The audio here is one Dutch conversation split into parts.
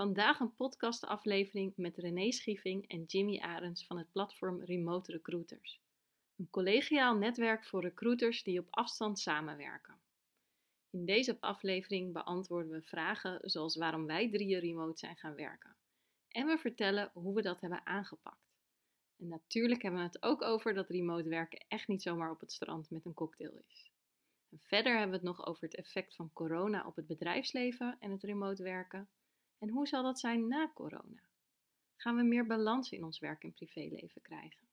Vandaag een podcastaflevering met René Schieving en Jimmy Arends van het platform Remote Recruiters. Een collegiaal netwerk voor recruiters die op afstand samenwerken. In deze aflevering beantwoorden we vragen zoals waarom wij drieën remote zijn gaan werken. En we vertellen hoe we dat hebben aangepakt. En natuurlijk hebben we het ook over dat remote werken echt niet zomaar op het strand met een cocktail is. En verder hebben we het nog over het effect van corona op het bedrijfsleven en het remote werken. En hoe zal dat zijn na corona? Gaan we meer balans in ons werk en privéleven krijgen?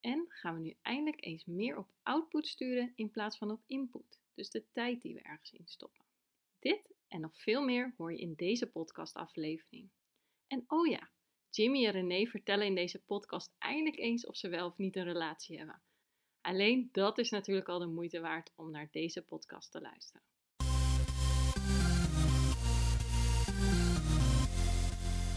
En gaan we nu eindelijk eens meer op output sturen in plaats van op input, dus de tijd die we ergens in stoppen? Dit en nog veel meer hoor je in deze podcastaflevering. En oh ja, Jimmy en René vertellen in deze podcast eindelijk eens of ze wel of niet een relatie hebben. Alleen dat is natuurlijk al de moeite waard om naar deze podcast te luisteren.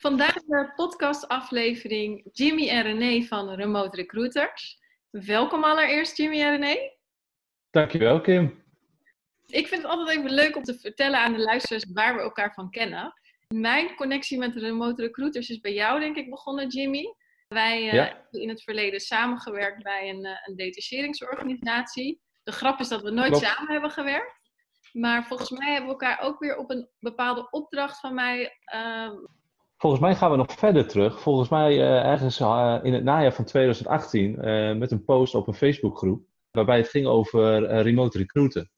Vandaag de podcastaflevering Jimmy en René van Remote Recruiters. Welkom allereerst Jimmy en René. Dankjewel Kim. Ik vind het altijd even leuk om te vertellen aan de luisteraars waar we elkaar van kennen. Mijn connectie met Remote Recruiters is bij jou denk ik begonnen Jimmy. Wij uh, hebben in het verleden samengewerkt bij een, uh, een detacheringsorganisatie. De grap is dat we nooit samen hebben gewerkt. Maar volgens mij hebben we elkaar ook weer op een bepaalde opdracht van mij uh, Volgens mij gaan we nog verder terug. Volgens mij uh, ergens uh, in het najaar van 2018 uh, met een post op een Facebookgroep. Waarbij het ging over remote recruiten.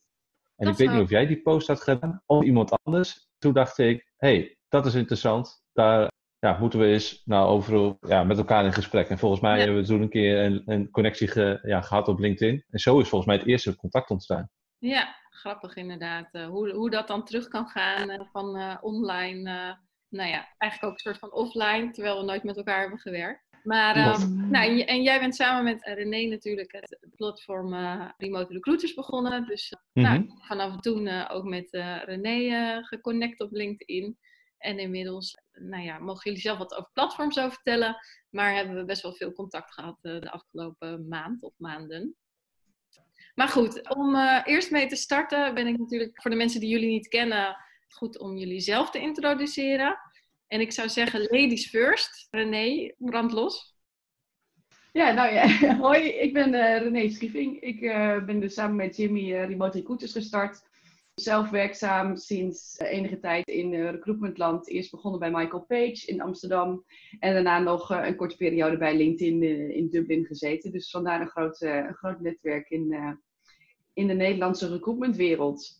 En dat ik weet niet of jij die post had gedaan of iemand anders. Toen dacht ik, hey, dat is interessant. Daar ja, moeten we eens nou, over, ja, met elkaar in gesprek. En volgens mij ja. hebben we toen een keer een, een connectie ge, ja, gehad op LinkedIn. En zo is volgens mij het eerste contact ontstaan. Ja, grappig inderdaad. hoe, hoe dat dan terug kan gaan van online nou ja, eigenlijk ook een soort van offline, terwijl we nooit met elkaar hebben gewerkt. Maar, um, nou, en jij bent samen met René natuurlijk het platform uh, Remote Recruiters begonnen. Dus uh, mm-hmm. nou, vanaf toen uh, ook met René geconnect op LinkedIn. En inmiddels, nou ja, mogen jullie zelf wat over platforms over vertellen. Maar hebben we best wel veel contact gehad de afgelopen maand of maanden. Maar goed, om eerst mee te starten ben ik natuurlijk voor de mensen die jullie niet kennen goed om jullie zelf te introduceren. En ik zou zeggen, ladies first. René, brand los. Ja, nou ja, hoi, ik ben uh, René Schieving. Ik uh, ben dus samen met Jimmy uh, Remote Recruiters gestart. Zelf werkzaam sinds enige tijd in recruitmentland. Eerst begonnen bij Michael Page in Amsterdam. En daarna nog een korte periode bij LinkedIn in Dublin gezeten. Dus vandaar een groot, groot netwerk in, in de Nederlandse recruitmentwereld.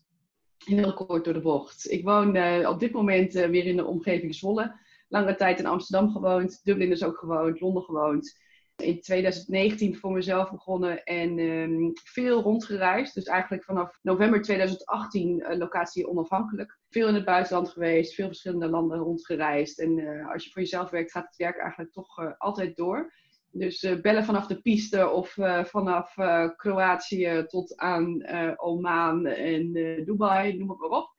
Heel kort door de bocht. Ik woon uh, op dit moment uh, weer in de omgeving Zwolle. Lange tijd in Amsterdam gewoond, Dublin is ook gewoond, Londen gewoond. In 2019 voor mezelf begonnen en um, veel rondgereisd. Dus eigenlijk vanaf november 2018 uh, locatie onafhankelijk. Veel in het buitenland geweest, veel verschillende landen rondgereisd. En als je voor jezelf werkt, gaat het werk eigenlijk toch altijd door. Dus uh, bellen vanaf de piste of uh, vanaf uh, Kroatië tot aan Oman en Dubai, noem het maar op.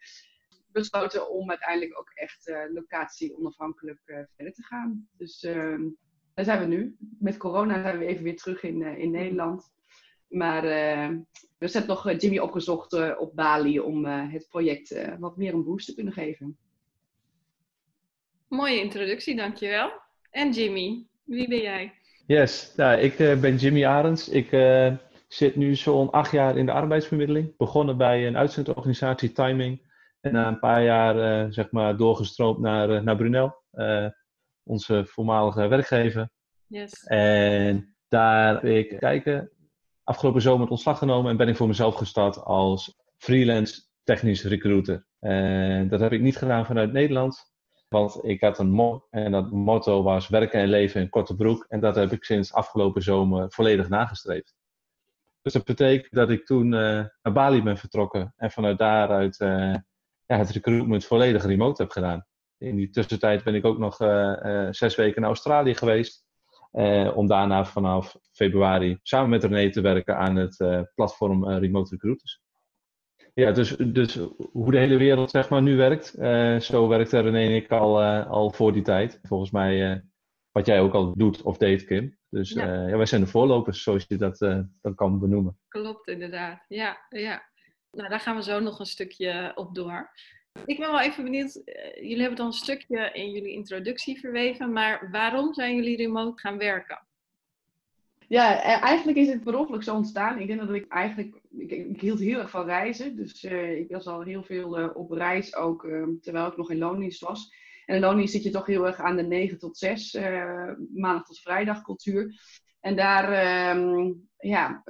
Besloten om uiteindelijk ook echt locatie onafhankelijk verder te gaan. Dus ehm, daar zijn we nu. Met corona zijn we even weer terug in, in Nederland. Maar we zetten nog Jimmy opgezocht op Bali om het project wat meer een boost te kunnen geven. Mooie introductie, dankjewel. En Jimmy, wie ben jij? Yes, ja, ik uh, ben Jimmy Arends. Ik uh, zit nu zo'n acht jaar in de arbeidsvermiddeling. Begonnen bij een uitzendorganisatie Timing. En na een paar jaar uh, zeg maar doorgestroomd naar, naar Brunel, onze voormalige werkgever. Yes. En daar heb ik kijken, afgelopen zomer ontslag genomen en ben ik voor mezelf gestart als freelance technisch recruiter. En dat heb ik niet gedaan vanuit Nederland. Want ik had een motto en dat motto was werken en leven in korte broek. En dat heb ik sinds afgelopen zomer volledig nagestreefd. Dus dat betekent dat ik toen uh, naar Bali ben vertrokken en vanuit daaruit uh, ja, het recruitment volledig remote heb gedaan. In die tussentijd ben ik ook nog zes weken in Australië geweest. om daarna vanaf februari samen met René te werken aan het platform Remote Recruiters. Ja, dus, dus hoe de hele wereld zeg maar, nu werkt, uh, zo werkte René en ik al, uh, al voor die tijd. Volgens mij uh, wat jij ook al doet of deed, Kim. Dus ja. ja wij zijn de voorlopers, zoals je dat dan kan benoemen. Klopt, inderdaad. Ja, ja. Nou, daar gaan we zo nog een stukje op door. Ik ben wel even benieuwd, jullie hebben dan een stukje in jullie introductie verweven, maar waarom zijn jullie remote gaan werken? Ja, e, eigenlijk is het per ongeluk zo ontstaan. Ik denk dat ik eigenlijk, ik, hield heel erg van reizen. Dus uh, ik was al heel veel uh, op reis, ook terwijl ik nog in loondienst was. En in loondienst zit je toch heel erg aan de 9 tot 6, maandag tot vrijdag cultuur. En daar, ehm, ja,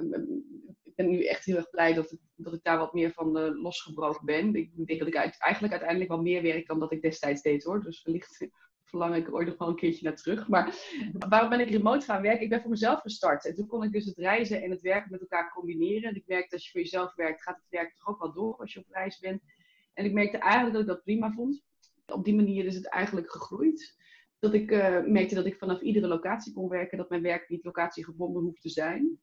ik ben nu echt heel erg blij dat, dat ik daar wat meer van losgebroken ben. Ik denk dat ik eigenlijk uiteindelijk wel meer werk dan dat ik destijds deed hoor. Dus wellicht verlang ik ooit nog wel een keertje naar terug. Maar waarom ben ik remote gaan werken? Ik ben voor mezelf gestart. En toen kon ik dus het reizen en het werken met elkaar combineren. En ik merkte als je voor jezelf werkt, gaat het werk toch ook wel door als je op reis bent. En ik merkte eigenlijk dat ik dat prima vond. Op die manier is het eigenlijk gegroeid. Dat ik uh, merkte dat ik vanaf iedere locatie kon werken, dat mijn werk niet locatiegebonden hoeft te zijn.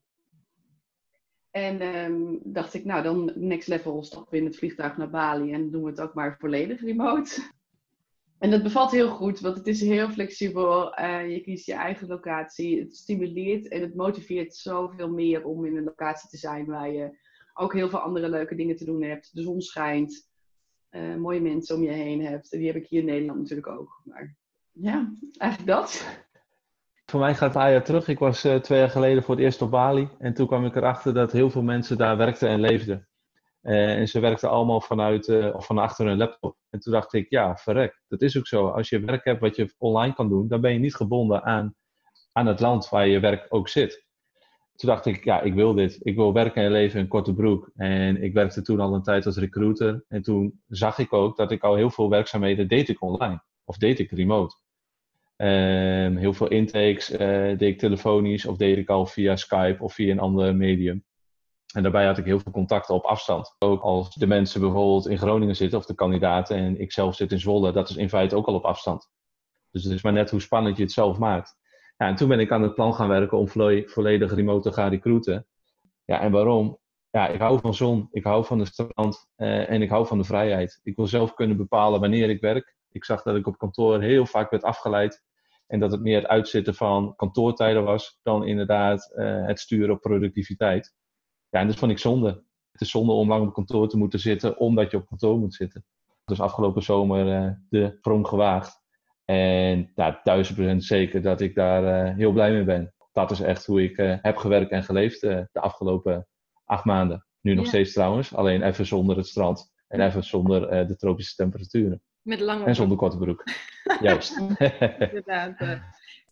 En um, dacht ik, nou dan next level stappen we in het vliegtuig naar Bali en doen we het ook maar volledig remote. En dat bevalt heel goed, want het is heel flexibel. Uh, je kiest je eigen locatie. Het stimuleert en het motiveert zoveel meer om in een locatie te zijn waar je ook heel veel andere leuke dingen te doen hebt. De zon schijnt, uh, mooie mensen om je heen hebt. Die heb ik hier in Nederland natuurlijk ook. Maar ja, eigenlijk dat. Voor mij gaat het terug. Ik was uh, twee jaar geleden voor het eerst op Bali. En toen kwam ik erachter dat heel veel mensen daar werkten en leefden. Uh, en ze werkten allemaal vanuit uh, of van achter hun laptop. En toen dacht ik, ja, verrek. Dat is ook zo. Als je werk hebt wat je online kan doen, dan ben je niet gebonden aan, aan het land waar je werk ook zit. Toen dacht ik, ja, ik wil dit. Ik wil werken en leven in korte broek. En ik werkte toen al een tijd als recruiter. En toen zag ik ook dat ik al heel veel werkzaamheden deed ik online. Of deed ik remote. Um, heel veel intakes uh, deed ik telefonisch of deed ik al via Skype of via een ander medium. En daarbij had ik heel veel contacten op afstand. Ook als de mensen bijvoorbeeld in Groningen zitten, of de kandidaten, en ik zelf zit in Zwolle, dat is in feite ook al op afstand. Dus het is maar net hoe spannend je het zelf maakt. Ja, en toen ben ik aan het plan gaan werken om volledig remote te gaan recruiten. Ja, en waarom? Ja, ik hou van zon, ik hou van de strand eh, en ik hou van de vrijheid. Ik wil zelf kunnen bepalen wanneer ik werk. Ik zag dat ik op kantoor heel vaak werd afgeleid. En dat het meer het uitzitten van kantoortijden was dan inderdaad uh, het sturen op productiviteit. Ja, en dat vond ik zonde. Het is zonde om lang op kantoor te moeten zitten, omdat je op kantoor moet zitten. Dus afgelopen zomer uh, de sprong gewaagd. En ja, duizend procent zeker dat ik daar uh, heel blij mee ben. Dat is echt hoe ik uh, heb gewerkt en geleefd de afgelopen acht maanden. Nu nog ja. steeds trouwens, alleen even zonder het strand. En even zonder de tropische temperaturen. Met lange En zonder korte broek. Juist. Inderdaad.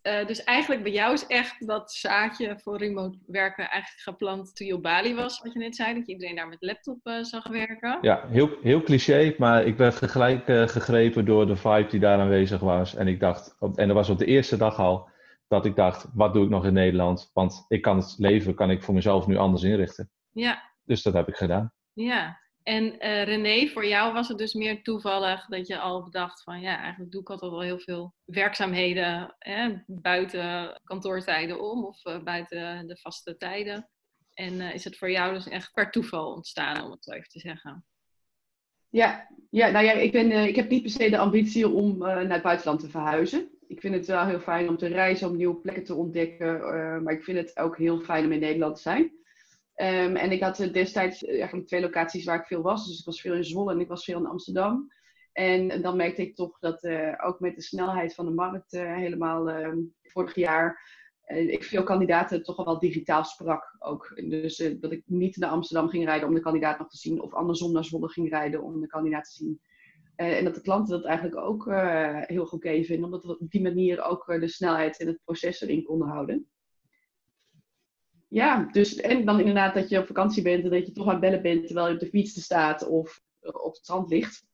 Uh, dus eigenlijk bij jou is echt dat zaadje voor remote werken eigenlijk geplant toen je op Bali was, wat je net zei, dat je iedereen daar met laptop uh, zag werken. Ja, heel, heel cliché, maar ik werd gelijk uh, gegrepen door de vibe die daar aanwezig was. En ik dacht, op, en dat was op de eerste dag al, dat ik dacht, wat doe ik nog in Nederland? Want ik kan het leven, kan ik voor mezelf nu anders inrichten. Ja. Dus dat heb ik gedaan. Ja, en uh, René, voor jou was het dus meer toevallig dat je al bedacht van ja, eigenlijk doe ik altijd wel heel veel werkzaamheden hè, buiten kantoortijden om of uh, buiten de vaste tijden. En uh, is het voor jou dus echt per toeval ontstaan, om het zo even te zeggen? Ja, ja nou ja, ik, ben, ik heb niet per se de ambitie om naar het buitenland te verhuizen. Ik vind het wel heel fijn om te reizen, om nieuwe plekken te ontdekken. maar ik vind het ook heel fijn om in Nederland te zijn. Um, en ik had destijds eigenlijk twee locaties waar ik veel was. Dus ik was veel in Zwolle en ik was veel in Amsterdam. En dan merkte ik toch dat uh, ook met de snelheid van de markt helemaal uh, vorig jaar eh, ik veel kandidaten toch al wel digitaal sprak ook. Dus dat ik niet naar Amsterdam ging rijden om de kandidaat nog te zien of andersom naar Zwolle ging rijden om de kandidaat te zien. en dat de klanten dat eigenlijk ook heel goed vinden, omdat we op die manier ook de snelheid en het proces erin konden houden ja, dus en dan inderdaad dat je op vakantie bent en dat je toch aan het bellen bent terwijl je op de fiets staat of op het strand ligt.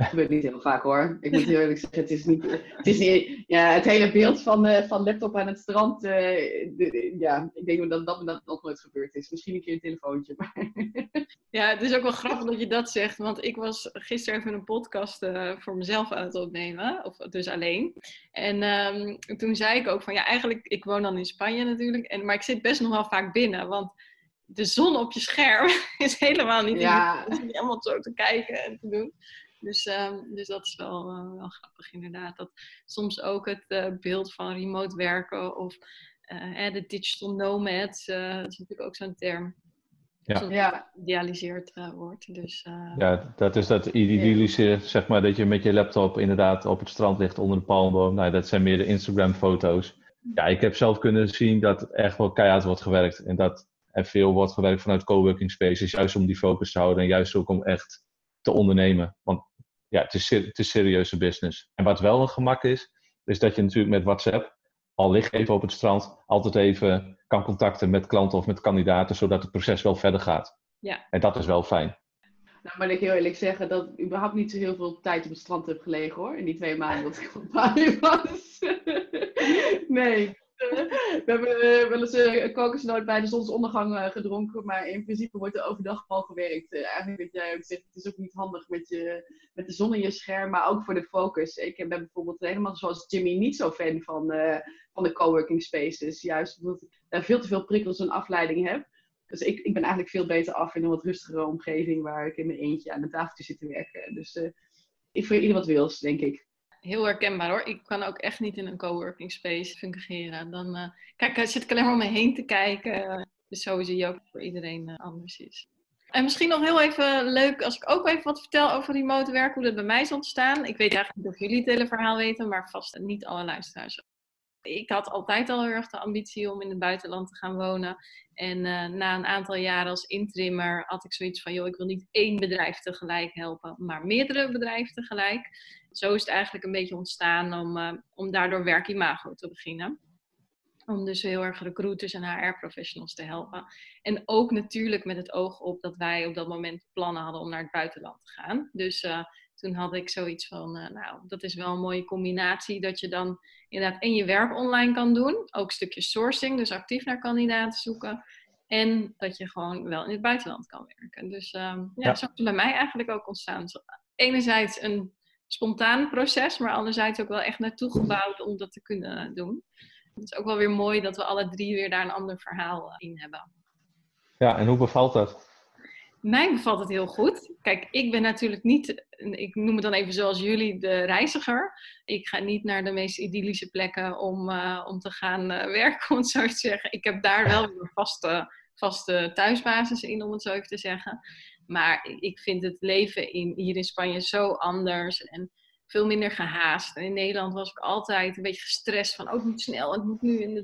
Dat gebeurt niet heel vaak hoor. Ik moet heel eerlijk zeggen, het is niet. Het, is niet, ja, het hele beeld van, uh, van laptop aan het strand. Uh, de, ja, ik denk dat dat, dat nog nooit gebeurd is. Misschien een keer een telefoontje. Maar... Ja, het is ook wel grappig dat je dat zegt. Want ik was gisteren even een podcast uh, voor mezelf aan het opnemen. Of dus alleen. En um, toen zei ik ook van ja, eigenlijk, ik woon dan in Spanje natuurlijk. En, maar ik zit best nog wel vaak binnen. Want de zon op je scherm is helemaal niet. Ja. Om helemaal zo te kijken en te doen. Dus, um, dus dat is wel, uh, wel grappig inderdaad. Dat soms ook het uh, beeld van remote werken of uh, de digital nomads, dat is natuurlijk ook zo'n term. Ja. ja. Idealiseerd wordt. Dus, ja, dat is dat idyllische, zeg maar, dat je met je laptop inderdaad op het strand ligt onder de palmboom. Nou, dat zijn meer de Instagram-foto's. Ja, ik heb zelf kunnen zien dat er echt wel keihard wordt gewerkt. En dat er veel wordt gewerkt vanuit coworking spaces, juist om die focus te houden en juist ook om echt te ondernemen. Want ja, het is, het is serieuze business. En wat wel een gemak is, is dat je natuurlijk met WhatsApp, al ligt even op het strand, altijd even kan contacten met klanten of met kandidaten, zodat het proces wel verder gaat. Ja. En dat is wel fijn. Nou, maar ik heel eerlijk zeggen dat ik überhaupt niet zo heel veel tijd op het strand heb gelegen hoor. In die twee maanden dat ik op Bali was. nee, we hebben uh, wel eens uh, kokosnoot bij de zonsondergang uh, gedronken, maar in principe wordt er overdag al gewerkt. eigenlijk wat jij ook zegt, het is ook niet handig met, je, met de zon in je scherm, maar ook voor de focus. Ik ben bijvoorbeeld helemaal zoals Jimmy niet zo fan van, van de coworking spaces. Juist omdat ik daar veel te veel prikkels en afleiding heb. Dus ik, ik ben eigenlijk veel beter af in een wat rustigere omgeving waar ik in mijn eentje aan de tafeltje zit te werken. Dus ik voor ieder wat wils, denk ik heel herkenbaar hoor. Ik kan ook echt niet in een coworking space fungeren. Dan uh, kijk, zit ik alleen maar om me heen te kijken. Dus zo zie je ook voor iedereen uh, anders is. En misschien nog heel even leuk als ik ook even wat vertel over remote werk, hoe dat bij mij is ontstaan. Ik weet eigenlijk niet of jullie het hele verhaal weten, maar vast niet alle luisteraars. Ik had altijd al heel erg de ambitie om in het buitenland te gaan wonen. En uh, na een aantal jaren als intrimmer had ik zoiets van, joh, ik wil niet één bedrijf tegelijk helpen, maar meerdere bedrijven tegelijk. Zo is het eigenlijk een beetje ontstaan om, uh, om daardoor werkimago te beginnen. Om dus heel erg recruiters en HR-professionals te helpen. En ook natuurlijk met het oog op dat wij op dat moment plannen hadden om naar het buitenland te gaan. Dus uh, toen had ik zoiets van, uh, nou, dat is wel een mooie combinatie. Dat je dan inderdaad en je werk online kan doen. Ook een stukje sourcing, dus actief naar kandidaten zoeken. En dat je gewoon wel in het buitenland kan werken. Dus uh, ja, ja. zo is bij mij eigenlijk ook ontstaan. Dus enerzijds een spontaan proces, maar anderzijds ook wel echt naartoe gebouwd om dat te kunnen doen. Het is ook wel weer mooi dat we alle drie weer daar een ander verhaal eh, in hebben. Ja, en hoe bevalt dat? Mij bevalt het heel goed. Kijk, ik ben natuurlijk niet, ik noem het dan even zoals jullie, de reiziger. Ik ga niet naar de meest idyllische plekken om, uh, om te gaan uh, werken, om het zo te zeggen. Ik heb daar wel een vaste, vaste thuisbasis in, om het zo even te zeggen. Maar ik vind het leven in, hier in Spanje zo anders en veel minder gehaast. En in Nederland was ik altijd een beetje gestrest van, oh, het moet snel, het moet nu.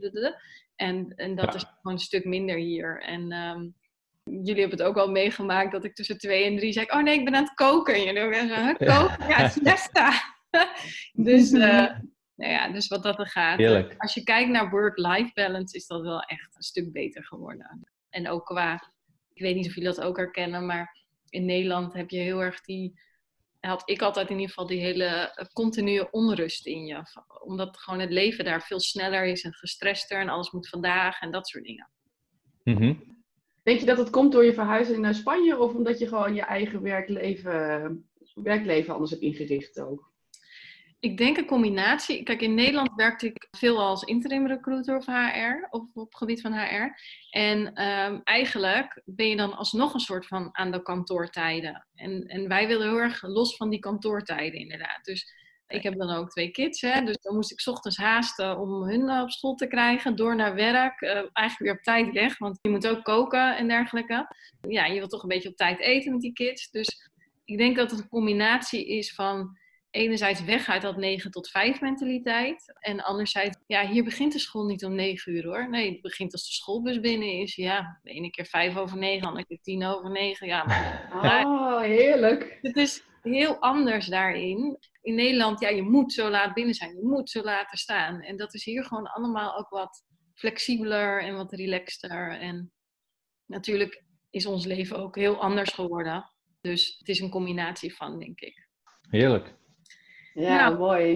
En, en dat is gewoon een stuk minder hier. En um, jullie hebben het ook al meegemaakt dat ik tussen twee en drie zei, oh nee, ik ben aan het koken. En jullie zeggen, koken? Ja, siesta. dus, uh, nou ja, dus wat dat er gaat. Heerlijk. Als je kijkt naar work-life balance, is dat wel echt een stuk beter geworden. En ook qua ik weet niet of jullie dat ook herkennen, maar in Nederland heb je heel erg die. Had ik altijd in ieder geval die hele continue onrust in je. Omdat gewoon het leven daar veel sneller is en gestrester en alles moet vandaag en dat soort dingen. Mm Denk je dat het komt door je verhuizing naar Spanje of omdat je gewoon je eigen werkleven, werkleven anders hebt ingericht ook? Ik denk een combinatie. Kijk, in Nederland werkte ik veel als interim recruiter of HR, of op het gebied van HR. En um, eigenlijk ben je dan alsnog een soort van aan de kantoortijden. En, en wij willen heel erg los van die kantoortijden, inderdaad. Dus ik heb dan ook twee kids, hè, dus dan moest ik ochtends haasten om hun op school te krijgen, door naar werk. Uh, eigenlijk weer op tijd weg, want je moet ook koken en dergelijke. Ja, je wilt toch een beetje op tijd eten met die kids. Dus ik denk dat het een combinatie is van enerzijds weg uit dat 9 tot 5 mentaliteit. En anderzijds, ja, hier begint de school niet om 9 uur hoor. Nee, het begint als de schoolbus binnen is. Ja, de ene keer 5 over 9, de andere keer 10 over 9. Ja, oh, heerlijk. Het is heel anders daarin. In Nederland, ja, je moet zo laat binnen zijn. Je moet zo laat er staan. En dat is hier gewoon allemaal ook wat flexibeler en wat relaxter. En natuurlijk is ons leven ook heel anders geworden. Dus het is een combinatie van, denk ik. Heerlijk. Ja, Nou. mooi.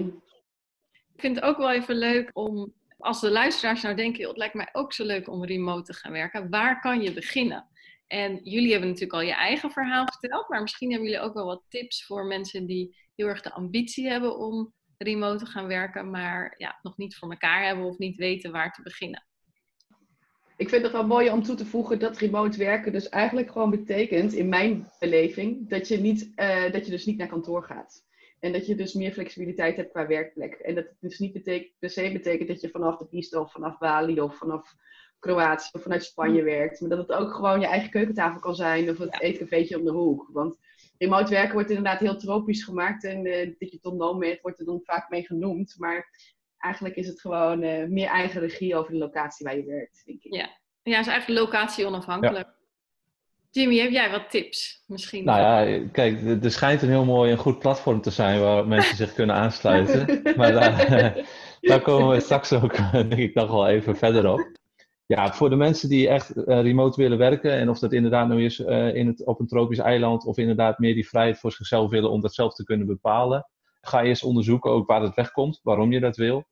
Ik vind het ook wel even leuk om, als de luisteraars nou denken, "Joh, het lijkt mij ook zo leuk om remote te gaan werken. Waar kan je beginnen? En jullie hebben natuurlijk al je eigen verhaal verteld, maar misschien hebben jullie ook wel wat tips voor mensen die heel erg de ambitie hebben om remote te gaan werken, maar ja, nog niet voor elkaar hebben of niet weten waar te beginnen. Ik vind het wel mooi om toe te voegen dat remote werken dus eigenlijk gewoon betekent, in mijn beleving, dat je, niet, eh, dat je dus niet naar kantoor gaat. En dat je dus meer flexibiliteit hebt qua werkplek. En dat het dus niet betekent, per se betekent dat je vanaf de piste of vanaf Bali of vanaf Kroatië of vanuit Spanje werkt. Maar dat het ook gewoon je eigen keukentafel kan zijn of het Ja. eetcafeetje om de hoek. Want remote werken wordt inderdaad heel tropisch gemaakt en eh digital nomad wordt er dan vaak mee genoemd. Maar eigenlijk is het gewoon eh, meer eigen regie over de locatie waar je werkt, denk ik. Ja. Ja, is eigenlijk locatie onafhankelijk. Jimmy, heb jij wat tips misschien? Nou ja, kijk, er- schijnt een heel mooi en goed platform te zijn waar mensen zich kunnen aansluiten. Maar daar, daar komen we straks ook, denk ik, nog wel even verder op. Ja, voor de mensen die echt eh, remote willen werken, en of dat inderdaad nou is eh, in het, op een tropisch eiland, of inderdaad meer die vrijheid voor zichzelf willen om dat zelf te kunnen bepalen, ga eerst onderzoeken ook waar het wegkomt, waarom je dat wil.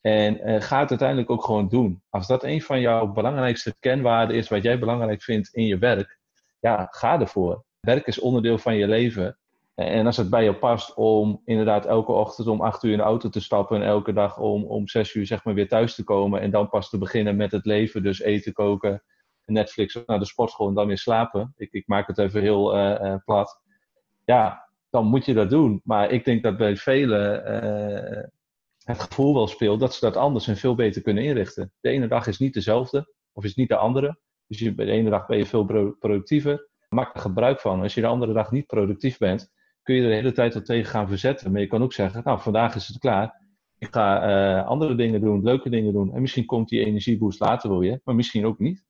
En eh, ga het uiteindelijk ook gewoon doen. Als dat een van jouw belangrijkste kenwaarden is, wat jij belangrijk vindt in je werk, ja, ga ervoor. Werk is onderdeel van je leven. En als het bij je past om inderdaad elke ochtend om acht uur in de auto te stappen en elke dag om, om zes uur zeg maar weer thuis te komen en dan pas te beginnen met het leven, dus eten, koken, Netflix naar de sportschool en dan weer slapen. Ik, ik maak het even heel eh, eh, plat. Ja, dan moet je dat doen. Maar ik denk dat bij velen eh, het gevoel wel speelt dat ze dat anders en veel beter kunnen inrichten. De ene dag is niet dezelfde of is niet de andere. Dus je, de ene dag ben je veel pro- productiever. Maak er gebruik van. Als je de andere dag niet productief bent, kun je er de hele tijd wat tegen gaan verzetten. Maar je kan ook zeggen, nou vandaag is het klaar. Ik ga eh, andere dingen doen, leuke dingen doen. En misschien komt die energieboost later wel weer, maar misschien ook niet.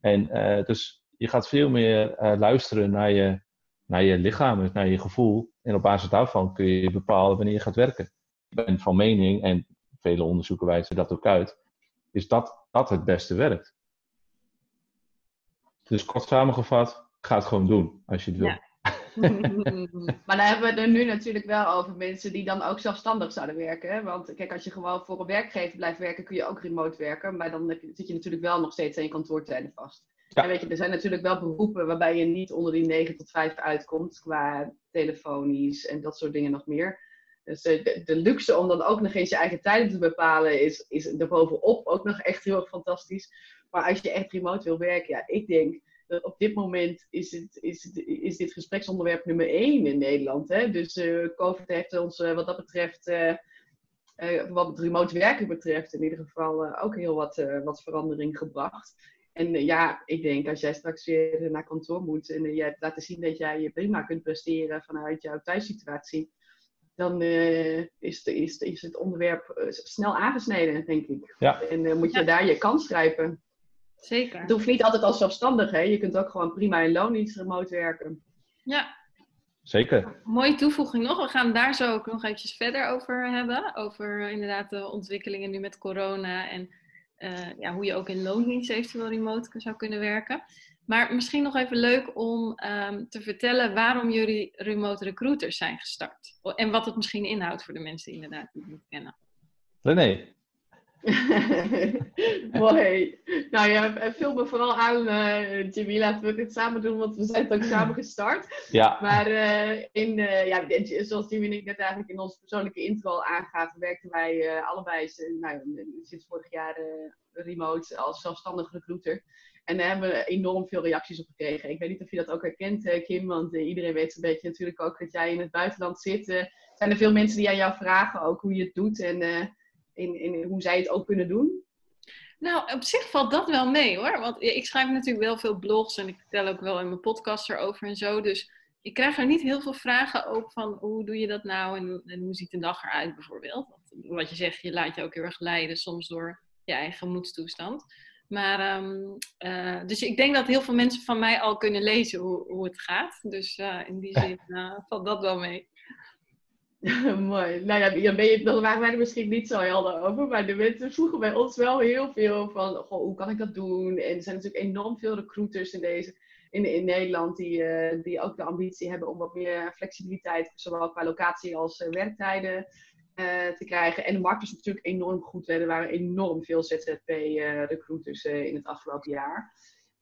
En eh, dus je gaat veel meer eh, luisteren naar je, naar je lichaam, dus naar je gevoel. En op basis daarvan kun je bepalen wanneer je gaat werken. Ik ben van mening, en vele onderzoeken wijzen dat ook uit, is dat dat het beste werkt. Dus kort samengevat, ga het gewoon doen als je het wil. Ja. Maar dan hebben we het er nu natuurlijk wel over mensen die dan ook zelfstandig zouden werken. Hè? Want kijk, als je gewoon voor een werkgever blijft werken, kun je ook remote werken. Maar dan heb je, zit je natuurlijk wel nog steeds aan je kantoortijden vast. Ja. En weet je, er zijn natuurlijk wel beroepen waarbij je niet onder die 9 tot 5 uitkomt. Qua telefonisch en dat soort dingen nog meer. Dus eh, de, de luxe om dan ook nog eens je eigen tijden te bepalen is, is erbovenop ook nog echt heel erg fantastisch. Maar als je echt remote wil werken, ja, ik denk dat op dit moment is, het, is, het, is dit gespreksonderwerp nummer één in Nederland. Hè? Dus eh, COVID heeft ons eh, wat dat betreft, eh, eh, wat het remote werken betreft, in ieder geval ook heel wat, eh, wat verandering gebracht. En ja, ik denk als jij straks weer naar kantoor moet en jij hebt laten zien dat jij je prima kunt presteren vanuit jouw thuissituatie, dan eh, is, de, is, is het onderwerp snel aangesneden, denk ik. Ja. En eh, moet je Ja. daar je kans grijpen. Zeker. Het hoeft niet altijd als zelfstandig, hè? Je kunt ook gewoon prima in loondienst remote werken. Ja, Zeker. mooie toevoeging nog. We gaan daar zo ook nog eventjes verder over hebben. Over eh, inderdaad de ontwikkelingen nu met corona en eh, ja, hoe je ook in loondienst eventueel remote zou kunnen werken. Maar misschien nog even leuk om ehm, te vertellen waarom jullie remote recruiters zijn gestart. En wat het misschien inhoudt voor de mensen inderdaad die het niet kennen. René, Mooi. Nou ja, vul me vooral aan, eh, Jimmy. Laten we dit samen doen, want we zijn het ook samen gestart. ja, Maar eh, in, eh, ja, zoals Jimmy en ik net eigenlijk in onze persoonlijke intro al aangaven, werkten wij eh, allebei eh, nou, sinds vorig jaar eh, remote als zelfstandig recruiter. En daar hebben we enorm veel reacties op gekregen. Ik weet niet of je dat ook herkent, eh, Kim, want eh, iedereen weet zo'n beetje natuurlijk ook dat jij in het buitenland zit. Eh, zijn er veel mensen die aan jou vragen ook hoe je het doet en eh, in, in, hoe zij het ook kunnen doen? Nou, op zich valt dat wel mee hoor. Want ik schrijf natuurlijk wel veel blogs en ik vertel ook wel in mijn podcast erover en zo. Dus ik krijg er niet heel veel vragen ook van hoe doe je dat nou en, en hoe ziet de dag eruit bijvoorbeeld. Want wat je zegt, je laat je ook heel erg leiden soms door je eigen gemoedstoestand. Maar, ehm, eh, dus ik denk dat heel veel mensen van mij al kunnen lezen hoe, hoe het gaat. Dus eh, in die zin eh, valt dat wel mee. Mooi. Nou ja, dan, ben je, dan waren wij er misschien niet zo helder over. Maar de mensen vroegen bij ons wel heel veel van, hoe kan ik dat doen? En er zijn natuurlijk enorm veel recruiters in deze in, in Nederland die, die ook de ambitie hebben om wat meer flexibiliteit, zowel qua locatie als werktijden te krijgen. En de markt is natuurlijk enorm goed. Hè. Er waren enorm veel ZZP-recruiters in het afgelopen jaar.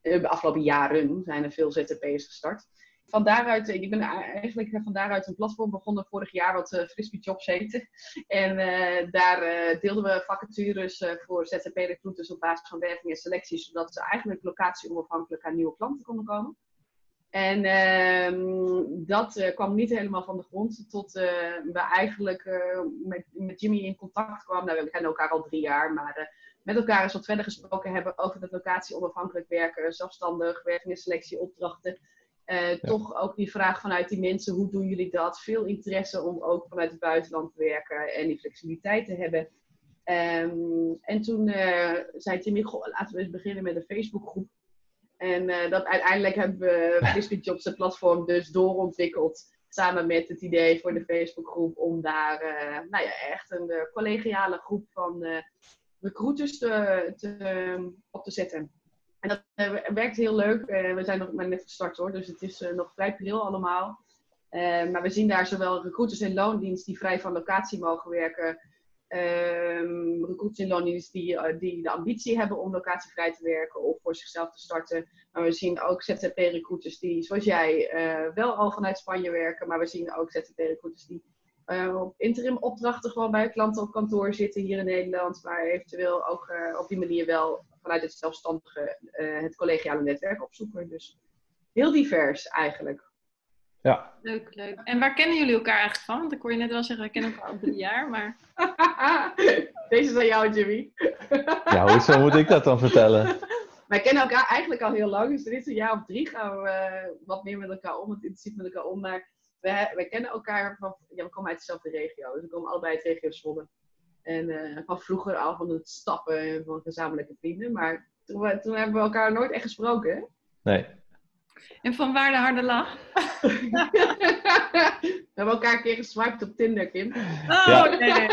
de afgelopen jaren zijn er veel ZZP'ers gestart van daaruit, eh, ik ben eigenlijk van daaruit een platform begonnen vorig jaar wat uh, Frisbee Jobs heette. En uh, daar deelden we vacatures voor ZZP-recruiters op basis van werving en selectie, zodat ze eigenlijk locatie onafhankelijk aan nieuwe klanten konden komen. En ehm, dat kwam niet helemaal van de grond tot we eigenlijk met, met Jimmy in contact kwamen. Nou, we kennen elkaar al drie jaar, maar met elkaar eens wat verder gesproken hebben over dat locatie onafhankelijk werken, zelfstandig, werving en selectie, opdrachten. Uh, Toch ook die vraag vanuit die mensen, hoe doen jullie dat? Veel interesse om ook vanuit het buitenland te werken en die flexibiliteit te hebben. Um, en toen uh, zei Timmy, goh, laten we eens beginnen met een Facebookgroep. En uh, dat uiteindelijk hebben we Frisbee Jobs, de platform, dus doorontwikkeld. Samen met het idee voor de Facebookgroep om daar nou ja, echt een collegiale groep van recruiters te, te, op te zetten. En dat uh, werkt heel leuk. Uh, we zijn nog maar net gestart hoor, dus het is uh, nog vrij pril allemaal. maar we zien daar zowel recruiters in loondienst die vrij van locatie mogen werken. Um, recruiters in loondienst die, die de ambitie hebben om locatievrij te werken of voor zichzelf te starten. Maar we zien ook ZZP-recruiters die, zoals jij, wel al vanuit Spanje werken. Maar we zien ook ZZP-recruiters die op interim opdrachten gewoon bij klanten op kantoor zitten hier in Nederland. Maar eventueel ook op die manier wel vanuit het zelfstandige, uh, het collegiale netwerk opzoeken. Dus heel divers eigenlijk. Ja. Leuk, leuk. En waar kennen jullie elkaar eigenlijk van? Want ik hoor je net wel zeggen, we kennen elkaar al drie jaar, maar... Deze is aan jou, Jimmy. ja, hoezo moet ik dat dan vertellen? Wij kennen elkaar eigenlijk al heel lang, dus dit is een jaar of drie gaan we uh, wat meer met elkaar om, het intensief met elkaar om. Maar wij, wij kennen elkaar van, ja, we komen uit dezelfde regio, dus we komen allebei uit regio Zwolle. En uh, van vroeger al van het stappen van gezamenlijke vrienden. Maar toen, we, toen hebben we elkaar nooit echt gesproken. Hè? Nee. En van waar de harde lach? we hebben elkaar een keer geswiped op Tinder, Kim. Oh, ja. nee, nee,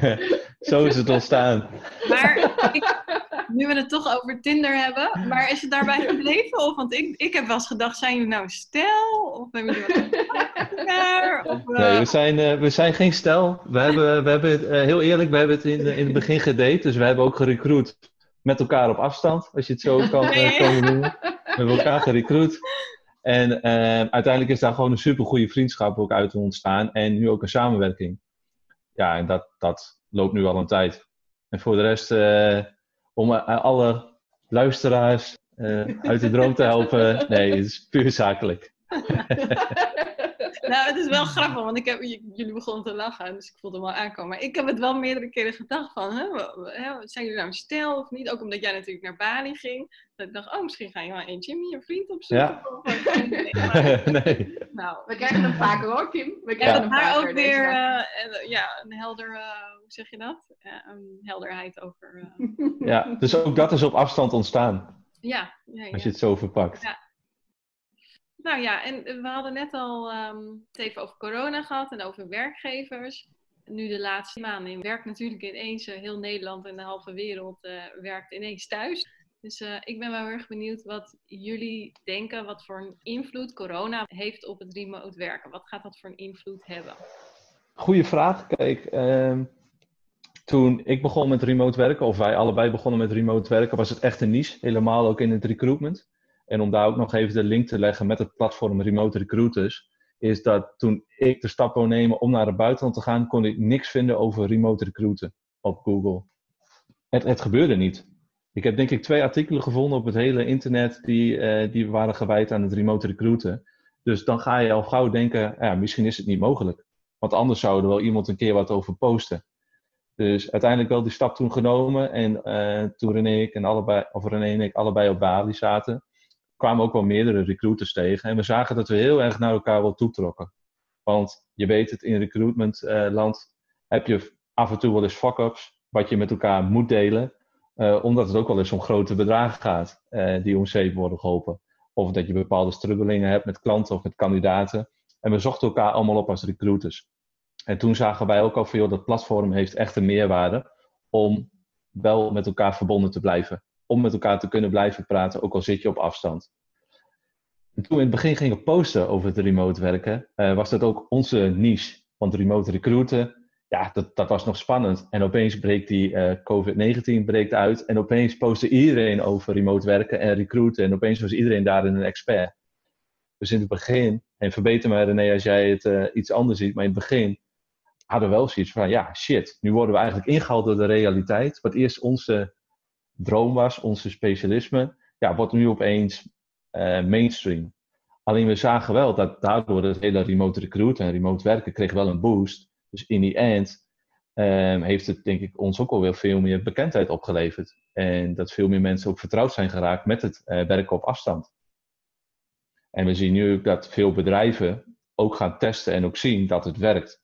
nee, Zo is het ontstaan. Maar ik, nu we het toch over Tinder hebben, maar is het daarbij gebleven? Of, want ik, ik heb wel eens gedacht, zijn jullie nou stel? Of hebben jullie wat of, uh... Nee, we zijn, uh, we zijn geen stel. We hebben, we hebben uh, heel eerlijk, we hebben het in, in het begin gedate, dus we hebben ook gerecruit met elkaar op afstand, als je het zo kan, kan noemen. We hebben elkaar gerecruit. En uiteindelijk is daar gewoon een supergoeie vriendschap ook uit ontstaan en nu ook een samenwerking. Ja, en dat, dat loopt nu al een tijd. En voor de rest om eh, alle luisteraars uh, uit de droom te helpen. Nee, het is puur zakelijk. nou, het is wel grappig, want ik heb, jullie begonnen te lachen, dus ik voelde hem wel aankomen. Maar ik heb het wel meerdere keren gedacht van, hè, zijn jullie nou een stel of niet? Ook omdat jij natuurlijk naar Bali ging. Dat ik dacht, oh, misschien ga je wel een Jimmy, een vriend opzoeken. Ja. nee. Nou, we krijgen hem vaker hoor, Kim. We krijgen hem vaker. Maar ook weer uh, ja, een helder, uh, zeg je dat? Uh, een helderheid over... ja, dus ook dat is op afstand ontstaan. Ja. ja, ja. Als je het zo verpakt. Ja. Nou ja, en we hadden net al um, het even over corona gehad en over werkgevers. Nu de laatste maanden werkt natuurlijk ineens heel Nederland en de halve wereld uh, werkt ineens thuis. Dus uh, ik ben wel erg benieuwd wat jullie denken, wat voor een invloed corona heeft op het remote werken. Wat gaat dat voor een invloed hebben? Goeie vraag. Kijk, uh, toen ik begon met remote werken, of wij allebei begonnen met remote werken, was het echt een niche. Helemaal ook in het recruitment. En om daar ook nog even de link te leggen met het platform Remote Recruiters, is dat toen ik de stap wou nemen om naar het buitenland te gaan, kon ik niks vinden over remote recruiten op Google. Het, het gebeurde niet. Ik heb denk ik twee artikelen gevonden op het hele internet die, uh, die waren gewijd aan het remote recruiten. Dus dan ga je al gauw denken, ja, misschien is het niet mogelijk. Want anders zou er wel iemand een keer wat over posten. Dus uiteindelijk wel die stap toen genomen. En uh, toen René, en allebei, of René en ik allebei op Bali zaten, kwamen ook wel meerdere recruiters tegen. En we zagen dat we heel erg naar elkaar wel toetrokken. Want je weet het, in recruitmentland uh, heb je af en toe wel eens fuck-ups, wat je met elkaar moet delen. Uh, omdat het ook wel eens om grote bedragen gaat die om zeep worden geholpen. Of dat je bepaalde strubbelingen hebt met klanten of met kandidaten. En we zochten elkaar allemaal op als recruiters. En toen zagen wij ook al van, joh, dat platform heeft echt een meerwaarde om wel met elkaar verbonden te blijven om met elkaar te kunnen blijven praten, ook al zit je op afstand. En toen we in het begin gingen posten over het remote werken, uh, was dat ook onze niche. Want remote recruiten, ja, dat, dat was nog spannend. En opeens breekt die uh, COVID-19 breekt uit. En opeens postte iedereen over remote werken en recruiten. En opeens was iedereen daarin een expert. Dus in het begin, en verbeter me René als jij het uh, iets anders ziet, maar in het begin hadden we wel zoiets van, ja, shit, nu worden we eigenlijk ingehaald door de realiteit. Wat eerst onze droom was, onze specialisme, ja, wordt nu opeens uh, mainstream. Alleen we zagen wel dat daardoor het hele remote recruiten en remote werken kreeg wel een boost. Dus in die end um, heeft het denk ik ons ook alweer veel meer bekendheid opgeleverd. En dat veel meer mensen ook vertrouwd zijn geraakt met het uh, werken op afstand. En we zien nu ook dat veel bedrijven ook gaan testen en ook zien dat het werkt.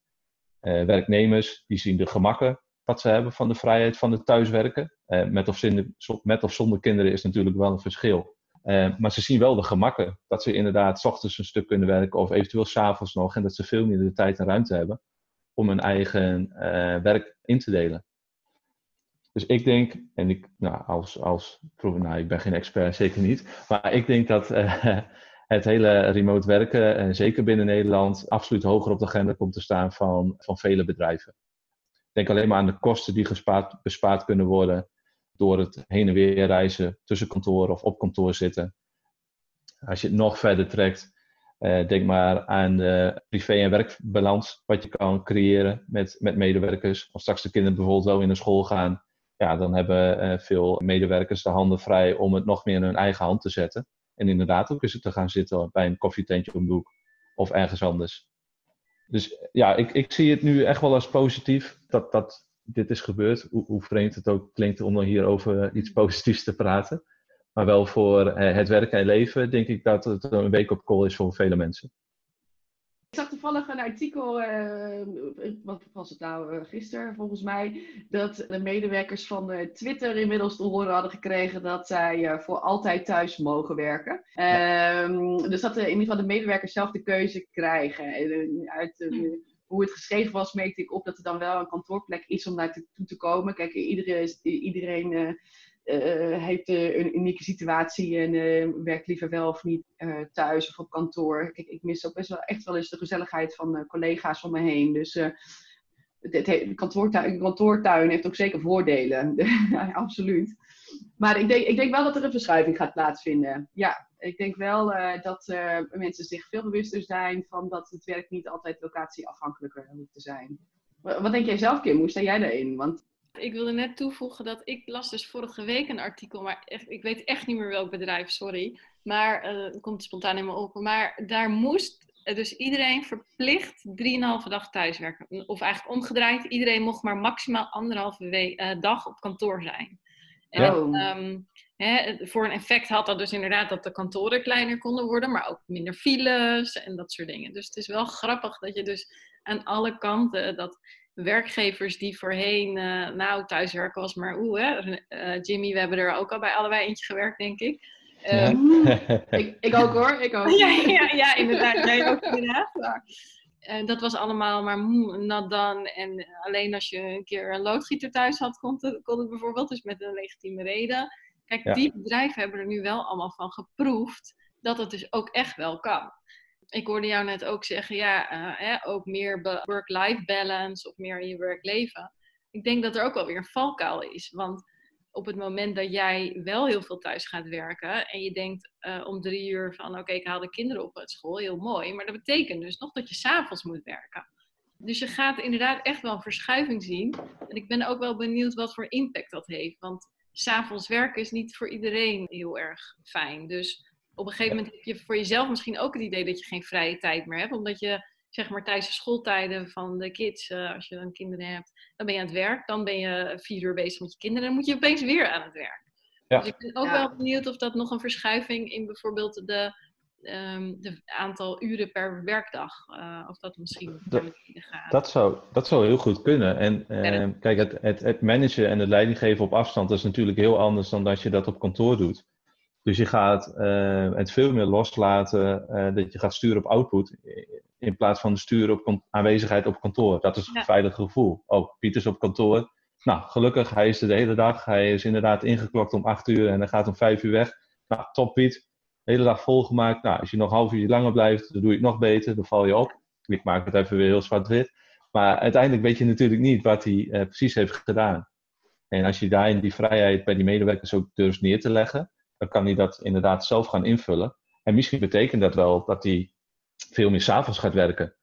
Uh, werknemers die zien de gemakken wat ze hebben van de vrijheid van het thuiswerken. Uh, met, of zonder, met of zonder kinderen is natuurlijk wel een verschil. Uh, maar ze zien wel de gemakken. Dat ze inderdaad s ochtends een stuk kunnen werken of eventueel s'avonds nog. En dat ze veel meer de tijd en ruimte hebben om hun eigen werk in te delen. Dus ik denk, en ik, nou, als, als, nou, ik ben geen expert, zeker niet. Maar ik denk dat het hele remote werken, en zeker binnen Nederland, absoluut hoger op de agenda komt te staan van, van vele bedrijven. Denk alleen maar aan de kosten die bespaard kunnen worden door het heen en weer reizen tussen kantoren of op kantoor zitten. Als je het nog verder trekt, eh, denk maar aan de privé- en werkbalans, wat je kan creëren met, met medewerkers. Als straks de kinderen bijvoorbeeld wel in de school gaan, ja, dan hebben eh, veel medewerkers de handen vrij om het nog meer in hun eigen hand te zetten. En inderdaad ook eens te gaan zitten bij een koffietentje om de hoek of ergens anders. Dus ja, ik, ik zie het nu echt wel als positief dat, dat dit is gebeurd. Hoe, hoe vreemd het ook klinkt om dan hier over iets positiefs te praten. Maar wel voor eh, het werken en leven denk ik dat het een week op call is voor vele mensen. Ik zag toevallig een artikel, uh, wat was het nou, uh, gisteren volgens mij, dat de medewerkers van uh, Twitter inmiddels te horen hadden gekregen dat zij voor altijd thuis mogen werken. Ehm, dus dat in ieder geval de medewerkers zelf de keuze krijgen. uit hoe het geschreven was, merkte ik op dat er dan wel een kantoorplek is om naartoe te komen. Kijk, iedereen, iedereen heeft uh, een unieke situatie en werkt liever wel of niet thuis of op kantoor. Kijk, ik mis ook best wel echt wel eens de gezelligheid van collega's om me heen. Dus de kantoortuin, heeft ook zeker voordelen. absoluut. Maar ik denk, ik denk wel dat er een verschuiving gaat plaatsvinden. Ja, ik denk wel dat mensen zich veel bewuster zijn van dat het werk niet altijd locatieafhankelijker hoeft te zijn. Wat denk jij zelf, Kim? Hoe sta jij daarin? Want ik wilde net toevoegen dat ik las dus vorige week een artikel, maar echt, ik weet echt niet meer welk bedrijf, sorry. Maar uh, het komt spontaan in me op. Maar daar moest dus iedereen verplicht 3,5 dag thuiswerken. Of eigenlijk omgedraaid, iedereen mocht maar maximaal anderhalve week, uh, dag op kantoor zijn. En oh. um, hè, voor een effect had dat dus inderdaad dat de kantoren kleiner konden worden, maar ook minder files en dat soort dingen. Dus het is wel grappig dat je dus aan alle kanten dat werkgevers die voorheen, uh, nou, thuiswerken was maar oeh, hè. Uh, Jimmy, we hebben er ook al bij allebei eentje gewerkt, denk ik. Uh, ik, ik, ook hoor, ik ook. ja, ja, ja, inderdaad. Jij ook inderdaad. Uh, dat was allemaal maar nat dan. En alleen als je een keer een loodgieter thuis had, kon het, kon het bijvoorbeeld. Dus met een legitieme reden. Kijk, ja. die bedrijven hebben er nu wel allemaal van geproefd dat het dus ook echt wel kan ik hoorde jou net ook zeggen, ja, hè, ook meer work-life balance of meer in je werkleven. Ik denk dat er ook wel weer een valkuil is. Want op het moment dat jij wel heel veel thuis gaat werken en je denkt uh, om drie uur van oké, ik haal de kinderen op uit school, heel mooi. Maar dat betekent dus nog dat je s'avonds moet werken. Dus je gaat inderdaad echt wel een verschuiving zien. En ik ben ook wel benieuwd wat voor impact dat heeft. Want s'avonds werken is niet voor iedereen heel erg fijn. Dus op een gegeven moment heb je voor jezelf misschien ook het idee dat je geen vrije tijd meer hebt. Omdat je, zeg maar, tijdens de schooltijden van de kids, uh, als je dan kinderen hebt, dan ben je aan het werk. Dan ben je vier uur bezig met je kinderen. Dan moet je opeens weer aan het werk. Ja. Dus ik ben ook ja. wel benieuwd of dat nog een verschuiving in bijvoorbeeld de, um, de aantal uren per werkdag, uh, of dat misschien dat, gaat. Dat zou, dat zou heel goed kunnen. En uh, kijk, het, het, het managen en het leidinggeven op afstand is natuurlijk heel anders dan dat je dat op kantoor doet. Dus je gaat uh, het veel meer loslaten uh, dat je gaat sturen op output in plaats van sturen op aanwezigheid op kantoor. Dat is een ja. veilig gevoel. Oh, Piet is op kantoor. Nou, gelukkig, hij is er de hele dag. Hij is inderdaad ingeklokt om acht uur en hij gaat om vijf uur weg. Nou, top Piet. de hele dag volgemaakt. Nou, als je nog een half uur langer blijft, dan doe je het nog beter, dan val je op. Ik maak het even weer heel zwart-wit. Maar uiteindelijk weet je natuurlijk niet wat hij uh, precies heeft gedaan. En als je daarin die vrijheid bij die medewerkers ook durft neer te leggen, dan kan hij dat inderdaad zelf gaan invullen. En misschien betekent dat wel dat hij veel meer s'avonds gaat werken.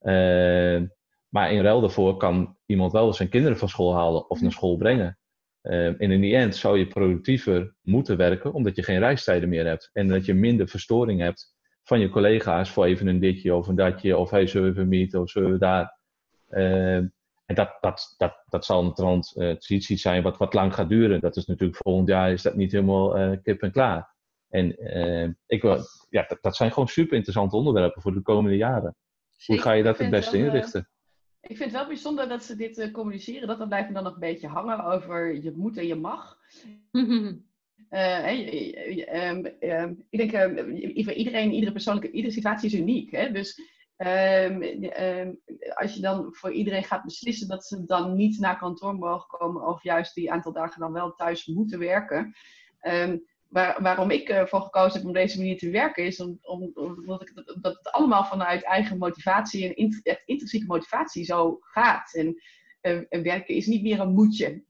Uh, maar in ruil daarvoor kan iemand wel zijn kinderen van school halen of naar school brengen. Uh, en in die end zou je productiever moeten werken, omdat je geen reistijden meer hebt. En dat je minder verstoring hebt van je collega's voor even een ditje of een datje. Of hey, zullen we meet of zullen we daar. Uh, en dat, dat, dat, dat zal een transitie zijn wat, wat lang gaat duren. Dat is natuurlijk volgend jaar is dat niet helemaal uh, kip en klaar. En ik wil, ja, dat, dat, zijn gewoon super interessante onderwerpen voor de komende jaren. Hoe ga je dat het beste inrichten? Ik vind het wel bijzonder dat ze dit uh, communiceren. Dat dat blijft dan nog een beetje hangen over je moet en je mag. uh, um, um, ik denk, uh, voor iedereen, iedere persoonlijke, iedere situatie is uniek. Hè? Dus ehm, als je dan voor iedereen gaat beslissen dat ze dan niet naar kantoor mogen komen, of juist die aantal dagen dan wel thuis moeten werken, waar, waarom ik ervoor gekozen heb om deze manier te werken, is om, om, omdat, ik, dat het allemaal vanuit eigen motivatie en int, intrinsieke motivatie zo gaat. En, en, werken is niet meer een moetje.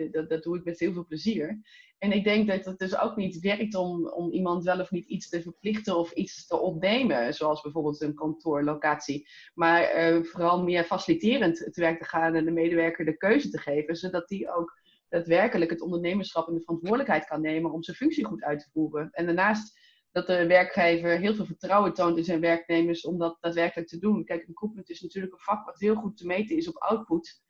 Dat, dat doe ik met heel veel plezier. En ik denk dat het dus ook niet werkt om, om iemand wel of niet iets te verplichten of iets te ontnemen, zoals bijvoorbeeld een kantoorlocatie. Maar uh, vooral meer faciliterend te werk te gaan en de medewerker de keuze te geven, zodat die ook daadwerkelijk het ondernemerschap en de verantwoordelijkheid kan nemen om zijn functie goed uit te voeren. En daarnaast dat de werkgever heel veel vertrouwen toont in zijn werknemers om dat daadwerkelijk te doen. Kijk, recruitment is natuurlijk een vak wat heel goed te meten is op output.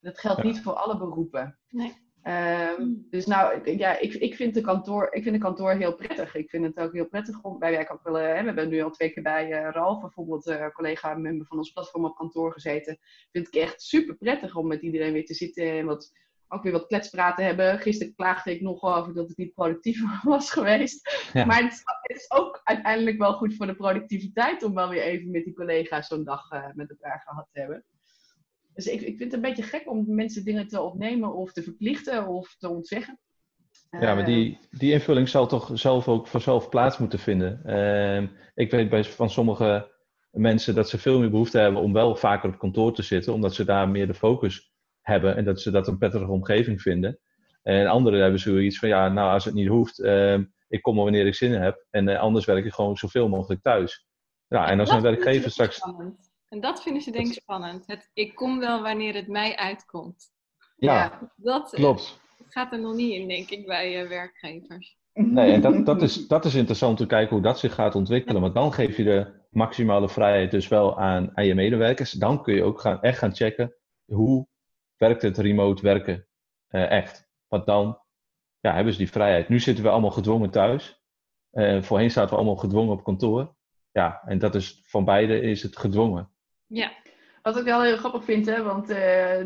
Dat geldt niet voor alle beroepen. Nee. Um, dus nou, ja, ik, ik, vind de kantoor, ik vind de kantoor heel prettig. Ik vind het ook heel prettig om, wij werken ook wel, hè, we hebben nu al twee keer bij uh, Ralf, bijvoorbeeld uh, collega-member van ons platform op kantoor gezeten. Vind ik echt super prettig om met iedereen weer te zitten en wat ook weer wat kletspraten hebben. Gisteren klaagde ik nog over dat het niet productief was geweest. Maar het is, het is, ook uiteindelijk wel goed voor de productiviteit om wel weer even met die collega's zo'n dag uh, met elkaar gehad te hebben. Dus ik, ik vind het een beetje gek om mensen dingen te opnemen of te verplichten of te ontzeggen. Ja, maar die, eh, die invulling zal toch zelf ook vanzelf plaats moeten vinden. Uh, ik weet bij, van sommige mensen dat ze veel meer behoefte hebben om wel vaker op kantoor te zitten, omdat ze daar meer de focus hebben en dat ze dat een prettige omgeving vinden. En anderen hebben zoiets van, ja, nou, als het niet hoeft, uh, ik kom maar wanneer ik zin heb. En uh, anders werk ik gewoon zoveel mogelijk thuis. Ja, en als een werkgever straks... Spannend. En dat vinden ze denk ik spannend. Het, ik kom wel wanneer het mij uitkomt. Ja, ja dat, klopt. gaat er nog niet in, denk ik, bij uh, werkgevers. Nee, en dat, dat, is, dat is interessant te kijken hoe dat zich gaat ontwikkelen. Want dan geef je de maximale vrijheid dus wel aan, aan je medewerkers. Dan kun je ook gaan, echt gaan checken hoe werkt het remote werken uh, echt? Want dan ja, hebben ze die vrijheid. Nu zitten we allemaal gedwongen thuis. Uh, voorheen zaten we allemaal gedwongen op kantoor. Ja, en dat is van beide is het gedwongen. Ja. Wat ik wel heel grappig vind, hè, want uh,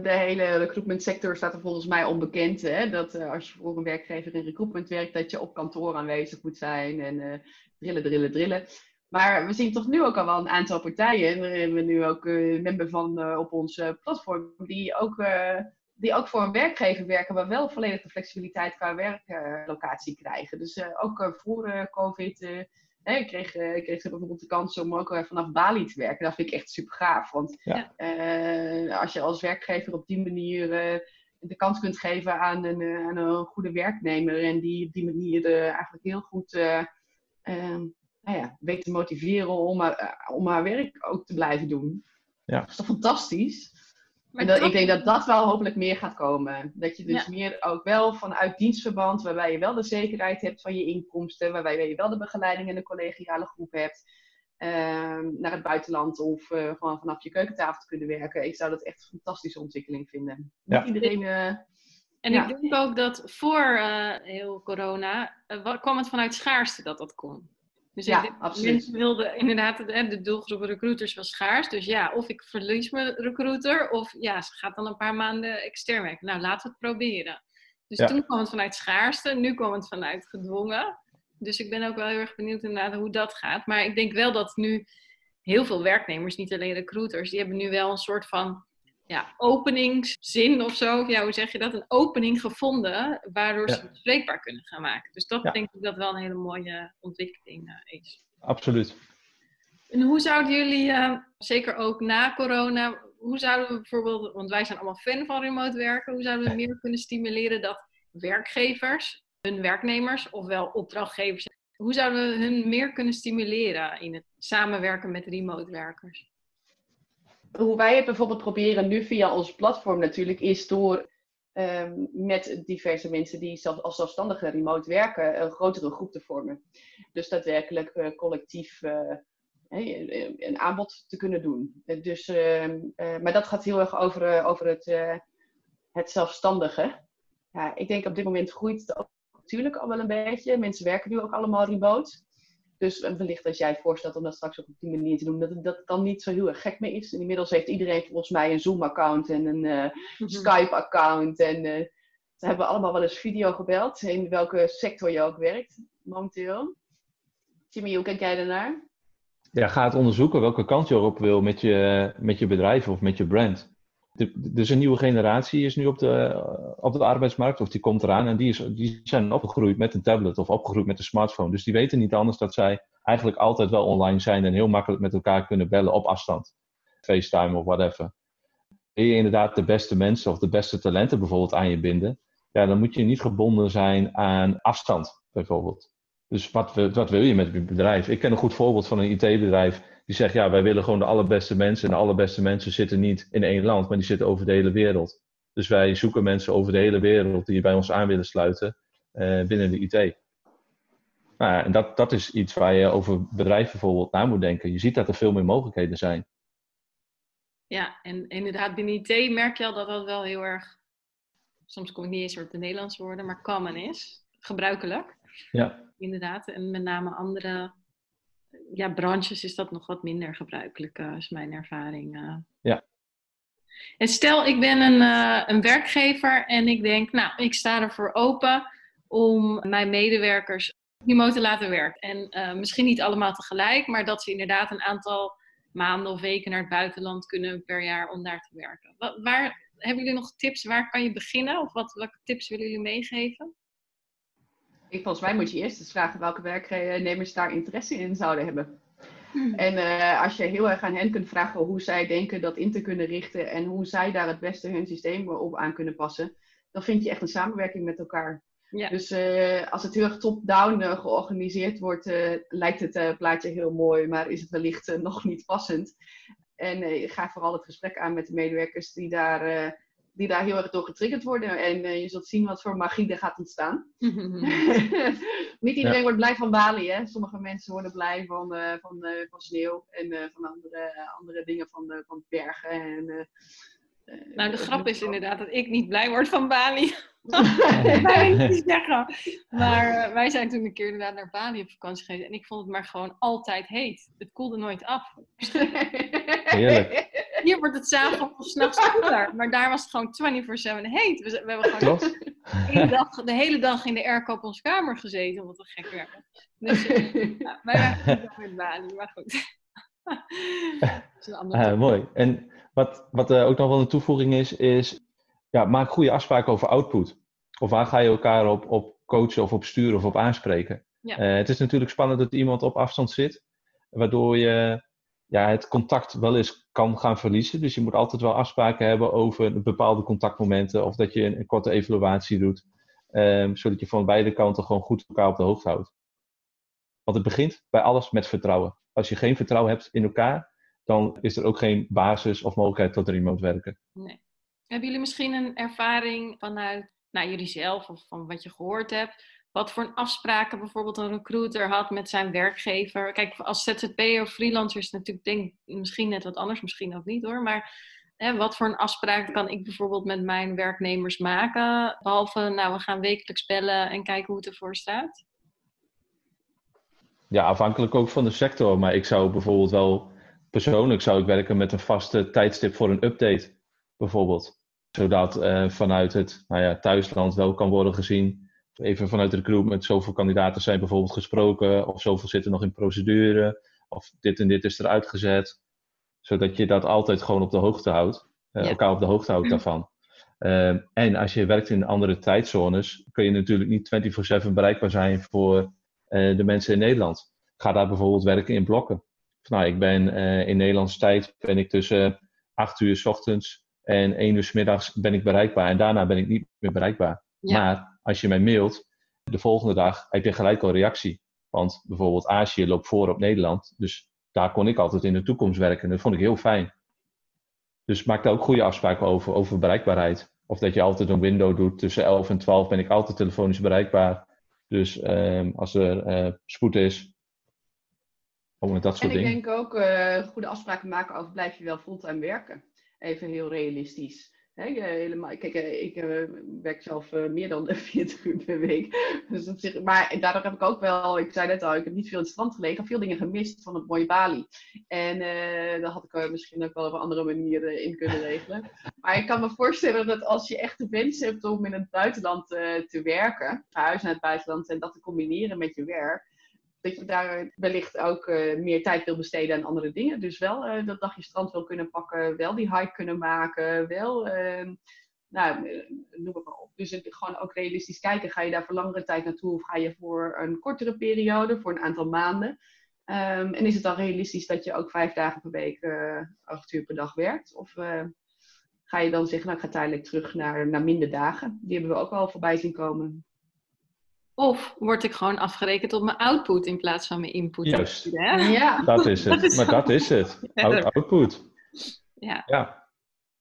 de hele recruitment sector staat er volgens mij onbekend. Hè, dat uh, als je voor een werkgever in recruitment werkt, dat je op kantoor aanwezig moet zijn en uh, drillen, drillen, drillen. Maar we zien toch nu ook al wel een aantal partijen, hebben we nu ook member van op ons platform, die ook, die ook voor een werkgever werken, maar wel volledig de flexibiliteit qua werklocatie krijgen. Dus ook voor COVID hè, ik, kreeg, ik kreeg bijvoorbeeld de kans om ook vanaf Bali te werken. Dat vind ik echt super gaaf. Want ja. als je als werkgever op die manier de kans kunt geven aan een, aan een goede werknemer en die op die manier eigenlijk heel goed ehm, nou ja, weet te motiveren om haar, eh, om haar werk ook te blijven doen. Ja. Dat is toch fantastisch? En dat, ik denk dat dat wel hopelijk meer gaat komen. Dat je dus meer ook wel vanuit dienstverband, waarbij je wel de zekerheid hebt van je inkomsten, waarbij je wel de begeleiding en de collegiale groep hebt, ehm, naar het buitenland of uh, gewoon vanaf je keukentafel te kunnen werken. Ik zou dat echt een fantastische ontwikkeling vinden. Ja. Niet iedereen. Uh, en ik denk ook dat voor heel corona kwam het vanuit schaarste dat dat kon. Dus ja, absoluut. mensen wilden inderdaad, de, de doelgroep recruiters was schaars. Dus ja, of ik verlies mijn recruiter, of ja, ze gaat dan een paar maanden extern werken. Nou, laten we het proberen. Dus toen kwam het vanuit schaarste, nu kwam het vanuit gedwongen. Dus ik ben ook wel heel erg benieuwd inderdaad hoe dat gaat. Maar ik denk wel dat nu heel veel werknemers, niet alleen recruiters, die hebben nu wel een soort van ja, openingszin of zo, of ja, hoe zeg je dat, een opening gevonden waardoor ze het bespreekbaar kunnen gaan maken. Dus dat denk ik dat wel een hele mooie ontwikkeling uh, is. Absoluut. En hoe zouden jullie, uh, zeker ook na corona, hoe zouden we bijvoorbeeld, want wij zijn allemaal fan van remote werken, hoe zouden we meer kunnen stimuleren dat werkgevers hun werknemers, ofwel opdrachtgevers, hoe zouden we hun meer kunnen stimuleren in het samenwerken met remote werkers? Hoe wij het bijvoorbeeld proberen nu via ons platform natuurlijk, is door um, met diverse mensen die zelf, als zelfstandige remote werken, een grotere groep te vormen. Dus daadwerkelijk uh, collectief uh, een aanbod te kunnen doen. Dus, uh, maar dat gaat heel erg over, over het, het zelfstandige. Ja, ik denk op dit moment groeit het natuurlijk al wel een beetje. Mensen werken nu ook allemaal remote. Dus wellicht als jij voorstelt om dat straks ook op die manier te doen, dat het, dat dan niet zo heel erg gek meer is. inmiddels heeft iedereen volgens mij een Zoom-account en een uh, Skype-account. En uh, ze hebben allemaal wel eens video gebeld, in welke sector je ook werkt momenteel. Jimmy, hoe kijk jij daarnaar? Ja, ga het onderzoeken welke kant je op wil met je, met je bedrijf of met je brand dus een nieuwe generatie is nu op de, op de arbeidsmarkt, of die komt eraan en die, is, die zijn opgegroeid met een tablet of opgegroeid met een smartphone. Dus die weten niet anders dat zij eigenlijk altijd wel online zijn en heel makkelijk met elkaar kunnen bellen op afstand. FaceTime of whatever. Wil je inderdaad de beste mensen of de beste talenten bijvoorbeeld aan je binden, ja, dan moet je niet gebonden zijn aan afstand bijvoorbeeld. Dus wat, wat wil je met je bedrijf? Ik ken een goed voorbeeld van een IT-bedrijf die zegt, ja, wij willen gewoon de allerbeste mensen. En de allerbeste mensen zitten niet in één land, maar die zitten over de hele wereld. Dus wij zoeken mensen over de hele wereld die bij ons aan willen sluiten uh, binnen de IT. Nou, en dat, dat is iets waar je over bedrijven bijvoorbeeld na moet denken. Je ziet dat er veel meer mogelijkheden zijn. Ja, en inderdaad, binnen IT merk je al dat dat wel heel erg, soms kom ik niet eens op de Nederlandse woorden, maar common is. Gebruikelijk. Ja. Inderdaad, en met name andere ja, branches is dat nog wat minder gebruikelijk, uh, is mijn ervaring. Uh. Ja. En stel, ik ben een, uh, een werkgever en ik denk, nou, ik sta ervoor open om mijn medewerkers remote te laten werken. En misschien niet allemaal tegelijk, maar dat ze inderdaad een aantal maanden of weken naar het buitenland kunnen per jaar om daar te werken. Wat, waar, hebben jullie nog tips? Waar kan je beginnen? Of wat, welke tips willen jullie meegeven? Ik, volgens mij moet je eerst eens vragen welke werknemers daar interesse in zouden hebben. Hmm. En uh, als je heel erg aan hen kunt vragen hoe zij denken dat in te kunnen richten en hoe zij daar het beste hun systeem op aan kunnen passen, dan vind je echt een samenwerking met elkaar. Ja. Dus uh, als het heel erg top-down uh, georganiseerd wordt, lijkt het plaatje heel mooi, maar is het wellicht nog niet passend. En ga vooral het gesprek aan met de medewerkers die daar die daar heel erg door getriggerd worden. En uh, je zult zien wat voor magie er gaat ontstaan. Niet iedereen wordt blij van Bali. Hè? Sommige mensen worden blij van, uh, van, uh, van sneeuw en van andere, andere dingen van, van bergen. En, nou, de grap is inderdaad dat ik niet blij word van Bali. wij zeggen. Maar wij zijn toen een keer inderdaad naar Bali op vakantie geweest. En ik vond het maar gewoon altijd heet. Het koelde nooit af. Heerlijk. Hier wordt het s'avonds of s'nachts koeler. Maar daar was het gewoon 24-7 heet. We, we, hebben gewoon de, dag, de hele dag in de airco op onze kamer gezeten. Omdat het gek werd. Dus uh, wij waren niet met Bali. Maar goed. uh, mooi. En wat, wat uh, ook nog wel een toevoeging is, is ja, maak goede afspraken over output. Of waar ga je elkaar op, op coachen of op sturen of op aanspreken. Ja. Uh, het is natuurlijk spannend dat iemand op afstand zit, waardoor je ja, het contact wel eens kan gaan verliezen. Dus je moet altijd wel afspraken hebben over bepaalde contactmomenten of dat je een, korte evaluatie doet, um, zodat je van beide kanten gewoon goed elkaar op de hoogte houdt. Want het begint bij alles met vertrouwen. Als je geen vertrouwen hebt in elkaar, dan is er ook geen basis of mogelijkheid tot remote werken. Nee. Hebben jullie misschien een ervaring vanuit nou, jullie zelf of van wat je gehoord hebt? Wat voor een afspraken bijvoorbeeld een recruiter had met zijn werkgever? Kijk, als ZZP'er of freelancer is natuurlijk denk, misschien net wat anders, misschien ook niet hoor. Maar hè, wat voor een afspraak kan ik bijvoorbeeld met mijn werknemers maken? Behalve, nou, we gaan wekelijks bellen en kijken hoe het ervoor staat. Ja, afhankelijk ook van de sector. Maar ik zou bijvoorbeeld wel persoonlijk zou ik werken met een vaste tijdstip voor een update, bijvoorbeeld. Zodat uh, vanuit het nou ja, thuisland wel kan worden gezien, even vanuit de recruitment, zoveel kandidaten zijn bijvoorbeeld gesproken, of zoveel zitten nog in procedure, of dit en dit is eruit gezet. Zodat je dat altijd gewoon op de hoogte houdt. uh, elkaar op de hoogte houdt daarvan. Ehm, en als je werkt in andere tijdzones, kun je natuurlijk niet 24/7 bereikbaar zijn voor de mensen in Nederland. Ga daar bijvoorbeeld werken in blokken. Nou, ik ben in Nederlandse tijd ben ik tussen 8 uur s ochtends en 1 uur s middags ben ik bereikbaar. En daarna ben ik niet meer bereikbaar. Maar als je mij mailt, de volgende dag heb je gelijk al reactie. Want bijvoorbeeld Azië loopt voor op Nederland. Dus daar kon ik altijd in de toekomst werken. Dat vond ik heel fijn. Dus maak daar ook goede afspraken over, over bereikbaarheid. Of dat je altijd een window doet. Tussen 11 en 12 ben ik altijd telefonisch bereikbaar. Dus um, als er uh, spoed is. Met dat soort en dingen. En ik denk ook uh, goede afspraken maken over blijf je wel fulltime werken. Even heel realistisch. He, helemaal, kijk, eh, ik uh, werk zelf uh, meer dan 40 uur per week. Dus dat zich, maar daardoor heb ik ook wel, ik zei net al, ik heb niet veel in het strand gelegen, veel dingen gemist van het mooie Bali. En uh, dat had ik misschien ook wel op een andere manier in kunnen regelen. Maar ik kan me voorstellen dat als je echt de wens hebt om in het buitenland te werken, verhuizen naar het buitenland en dat te combineren met je werk, dat je daar wellicht ook uh, meer tijd wil besteden aan andere dingen. Dus wel uh, dat dagje strand wil kunnen pakken, wel die hike kunnen maken, wel, uh, nou, noem het maar op. Dus het, gewoon ook realistisch kijken, ga je daar voor langere tijd naartoe of ga je voor een kortere periode, voor een aantal maanden. Um, en is het dan realistisch dat je ook vijf dagen per week, acht uur per dag werkt? Of ga je dan zeggen, nou ik ga tijdelijk terug naar, naar minder dagen? Die hebben we ook al voorbij zien komen. Of word ik gewoon afgerekend op mijn output in plaats van mijn input? Juist. Ja. Dat is het. Dat is maar dat is het. output. Ja. ja.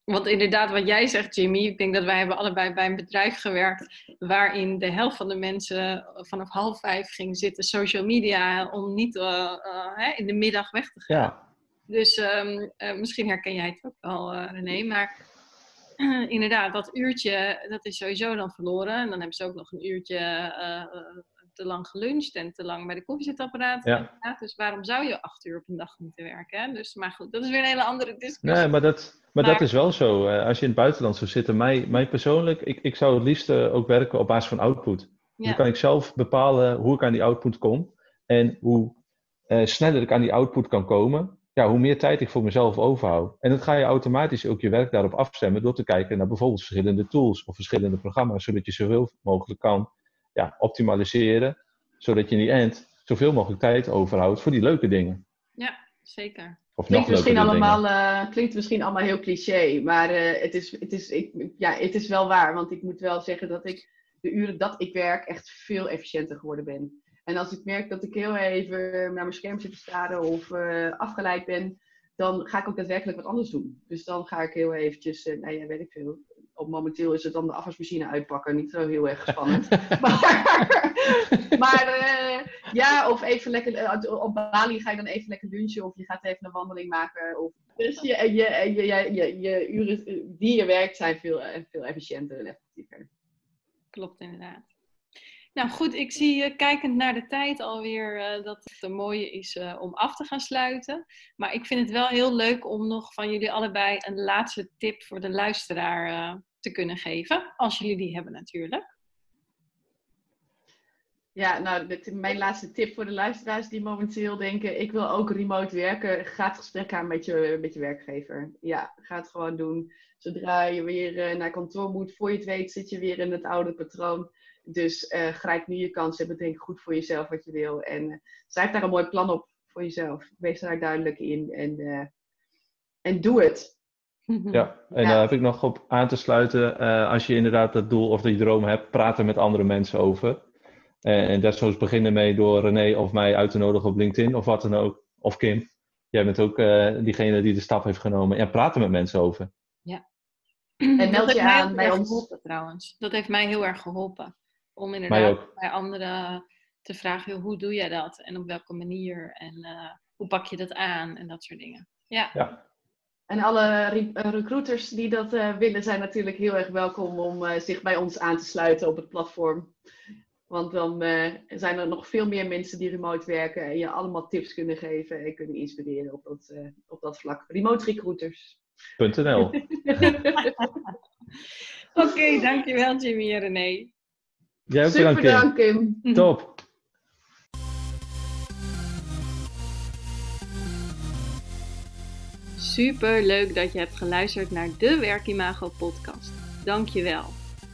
Want inderdaad, wat jij zegt, Jimmy, ik denk dat wij hebben allebei bij een bedrijf gewerkt waarin de helft van de mensen vanaf half vijf ging zitten social media om niet uh, uh, in de middag weg te gaan. Ja. Dus um, uh, misschien herken jij het ook wel, René, maar inderdaad, dat uurtje, dat is sowieso dan verloren. En dan hebben ze ook nog een uurtje uh, te lang geluncht en te lang bij de koffiezetapparaat. Ja. Dus waarom zou je acht uur op een dag moeten werken? Hè? Dus, maar goed, dat is weer een hele andere discussie. Nee, maar dat, maar, maar dat is wel zo. Als je in het buitenland zou zitten, mij, mij persoonlijk, ik, ik zou het liefst ook werken op basis van output. Ja. Dan kan ik zelf bepalen hoe ik aan die output kom. En hoe uh, sneller ik aan die output kan komen, ja, hoe meer tijd ik voor mezelf overhoud. En dan ga je automatisch ook je werk daarop afstemmen door te kijken naar bijvoorbeeld verschillende tools of verschillende programma's, zodat je zoveel mogelijk kan ja, optimaliseren, zodat je in die end zoveel mogelijk tijd overhoudt voor die leuke dingen. Ja, zeker. Of klinkt, misschien allemaal, uh, klinkt misschien allemaal heel cliché, maar uh, het, is, het, is, ik, ja, het is wel waar. Want ik moet wel zeggen dat ik de uren dat ik werk echt veel efficiënter geworden ben. En als ik merk dat ik heel even naar mijn scherm zit te staren of uh, afgeleid ben, dan ga ik ook daadwerkelijk wat anders doen. Dus dan ga ik heel eventjes, uh, nou ja, weet ik veel. Op momenteel is het dan de afwasmachine uitpakken, niet zo heel erg spannend. maar maar uh, ja, of even lekker, op Bali ga je dan even lekker lunchen of je gaat even een wandeling maken. Of, dus je, je, je, je, je, je uren die je werkt zijn veel, veel efficiënter en effectiever. Klopt inderdaad. Nou goed, ik zie kijkend naar de tijd alweer uh, dat het een mooie is uh, om af te gaan sluiten. Maar ik vind het wel heel leuk om nog van jullie allebei een laatste tip voor de luisteraar te kunnen geven. Als jullie die hebben natuurlijk. Ja, nou, dit, mijn laatste tip voor de luisteraars die momenteel denken: ik wil ook remote werken. Ga het gesprek aan met je, met je werkgever. Ja, ga het gewoon doen. Zodra je weer naar kantoor moet, voor je het weet, zit je weer in het oude patroon. Dus uh, grijp nu je kans en bedenk goed voor jezelf wat je wil. En uh, schrijf daar een mooi plan op voor jezelf. Wees daar duidelijk in en, uh, en doe het. Ja, en ja. daar heb ik nog op aan te sluiten. als je inderdaad dat doel of die droom hebt, praat er met andere mensen over. En dat zoals beginnen mee door René of mij uit te nodigen op LinkedIn of wat dan ook. Of Kim. Jij bent ook diegene die de stap heeft genomen. En praat er met mensen over. Ja. En meld je aan bij ons. Geholpen, trouwens. Dat heeft mij heel erg geholpen. Om inderdaad bij anderen te vragen, hoe doe jij dat? En op welke manier? En uh, hoe pak je dat aan? En dat soort dingen. Ja. ja. En alle re recruiters die dat uh, willen, zijn natuurlijk heel erg welkom om uh, zich bij ons aan te sluiten op het platform. Want dan zijn er nog veel meer mensen die remote werken en je allemaal tips kunnen geven en kunnen inspireren op dat, op dat vlak. Remote recruiters. .nl Oké, okay, dankjewel Jimmy en René. Jij ook Super bedankt, Kim. Top. super leuk dat je hebt geluisterd naar de Werkimago podcast. Dank je wel.